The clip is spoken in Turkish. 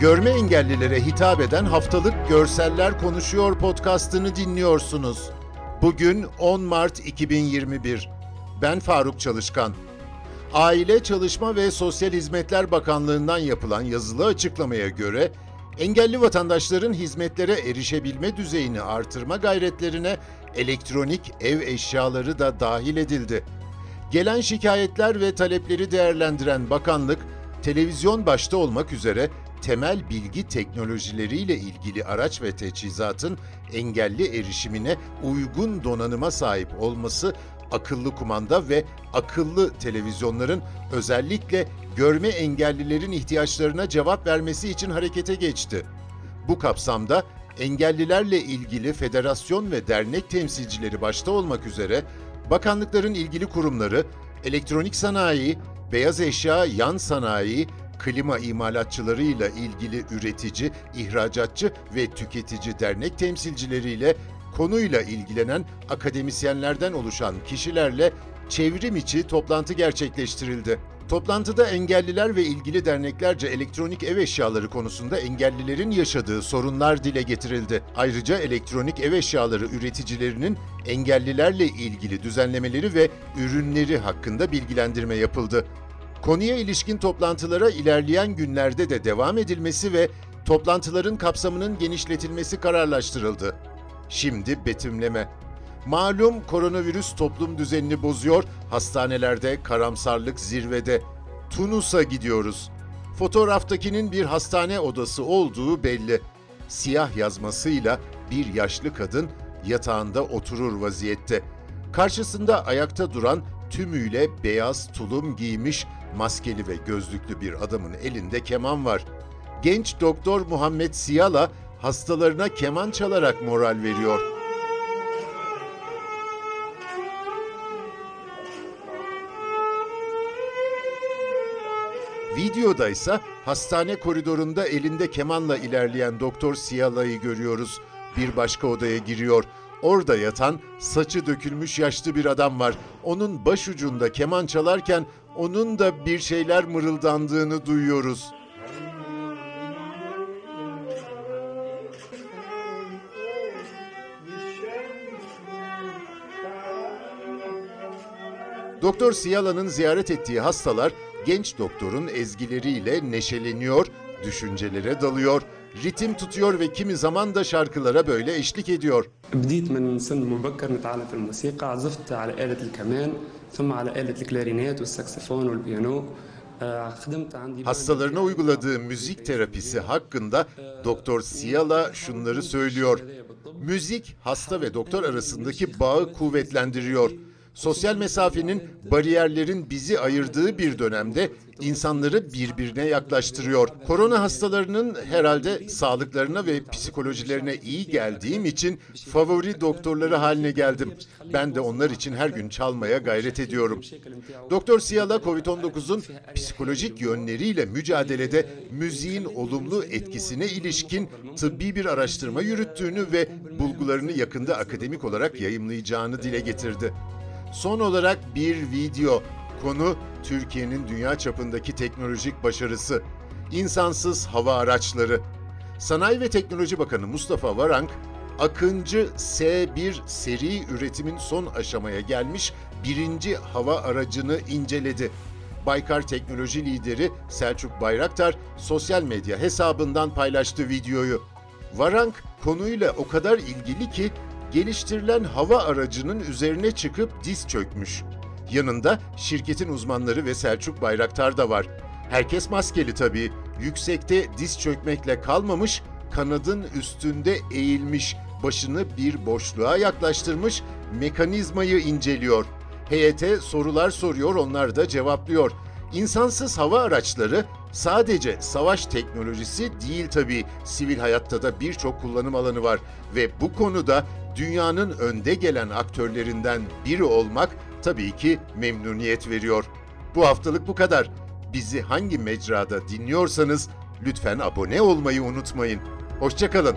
Görme engellilere hitap eden haftalık Görseller Konuşuyor podcastını dinliyorsunuz. Bugün 10 Mart 2021. Ben Faruk Çalışkan. Aile, Çalışma ve Sosyal Hizmetler Bakanlığı'ndan yapılan yazılı açıklamaya göre engelli vatandaşların hizmetlere erişebilme düzeyini artırma gayretlerine elektronik ev eşyaları da dahil edildi. Gelen şikayetler ve talepleri değerlendiren bakanlık, televizyon başta olmak üzere temel bilgi teknolojileriyle ilgili araç ve teçhizatın engelli erişimine uygun donanıma sahip olması, akıllı kumanda ve akıllı televizyonların özellikle görme engellilerin ihtiyaçlarına cevap vermesi için harekete geçti. Bu kapsamda engellilerle ilgili federasyon ve dernek temsilcileri başta olmak üzere bakanlıkların ilgili kurumları, elektronik sanayi, beyaz eşya, yan sanayi, klima imalatçılarıyla ilgili üretici, ihracatçı ve tüketici dernek temsilcileriyle konuyla ilgilenen akademisyenlerden oluşan kişilerle çevrim içi toplantı gerçekleştirildi. Toplantıda engelliler ve ilgili derneklerce elektronik ev eşyaları konusunda engellilerin yaşadığı sorunlar dile getirildi. Ayrıca elektronik ev eşyaları üreticilerinin engellilerle ilgili düzenlemeleri ve ürünleri hakkında bilgilendirme yapıldı. Konuya ilişkin toplantılara ilerleyen günlerde de devam edilmesi ve toplantıların kapsamının genişletilmesi kararlaştırıldı. Şimdi betimleme. Malum koronavirüs toplum düzenini bozuyor, hastanelerde karamsarlık zirvede. Tunus'a gidiyoruz. Fotoğraftakinin bir hastane odası olduğu belli. Siyah yazmasıyla bir yaşlı kadın yatağında oturur vaziyette. Karşısında ayakta duran tümüyle beyaz tulum giymiş maskeli ve gözlüklü bir adamın elinde keman var. Genç doktor Muhammed Siyala hastalarına keman çalarak moral veriyor. Videoda ise hastane koridorunda elinde kemanla ilerleyen Doktor Siyala'yı görüyoruz. Bir başka odaya giriyor. Orada yatan, saçı dökülmüş yaşlı bir adam var. Onun başucunda keman çalarken onun da bir şeyler mırıldandığını duyuyoruz. Doktor Siyala'nın ziyaret ettiği hastalar genç doktorun ezgileriyle neşeleniyor, düşüncelere dalıyor, ritim tutuyor ve kimi zaman da şarkılara böyle eşlik ediyor. بديت من سن مبكر نتعلم في الموسيقى عزفت على آلة الكمان ثم على آلة الكلارينات والساكسفون والبيانو آه، خدمت عندي Hastalarına uyguladığı müzik terapisi hakkında Doktor Siyala şunları söylüyor. Müzik hasta ve doktor arasındaki bağı kuvvetlendiriyor. Sosyal mesafenin, bariyerlerin bizi ayırdığı bir dönemde insanları birbirine yaklaştırıyor. Korona hastalarının herhalde sağlıklarına ve psikolojilerine iyi geldiğim için favori doktorları haline geldim. Ben de onlar için her gün çalmaya gayret ediyorum. Doktor Siyala COVID-19'un psikolojik yönleriyle mücadelede müziğin olumlu etkisine ilişkin tıbbi bir araştırma yürüttüğünü ve bulgularını yakında akademik olarak yayımlayacağını dile getirdi. Son olarak bir video. Konu Türkiye'nin dünya çapındaki teknolojik başarısı. İnsansız hava araçları. Sanayi ve Teknoloji Bakanı Mustafa Varank, Akıncı S1 seri üretimin son aşamaya gelmiş birinci hava aracını inceledi. Baykar Teknoloji Lideri Selçuk Bayraktar sosyal medya hesabından paylaştı videoyu. Varank konuyla o kadar ilgili ki geliştirilen hava aracının üzerine çıkıp diz çökmüş. Yanında şirketin uzmanları ve Selçuk Bayraktar da var. Herkes maskeli tabii. Yüksekte diz çökmekle kalmamış, kanadın üstünde eğilmiş, başını bir boşluğa yaklaştırmış, mekanizmayı inceliyor. Heyete sorular soruyor, onlar da cevaplıyor. İnsansız hava araçları sadece savaş teknolojisi değil tabii. Sivil hayatta da birçok kullanım alanı var ve bu konuda dünyanın önde gelen aktörlerinden biri olmak tabii ki memnuniyet veriyor. Bu haftalık bu kadar. Bizi hangi mecrada dinliyorsanız lütfen abone olmayı unutmayın. Hoşçakalın.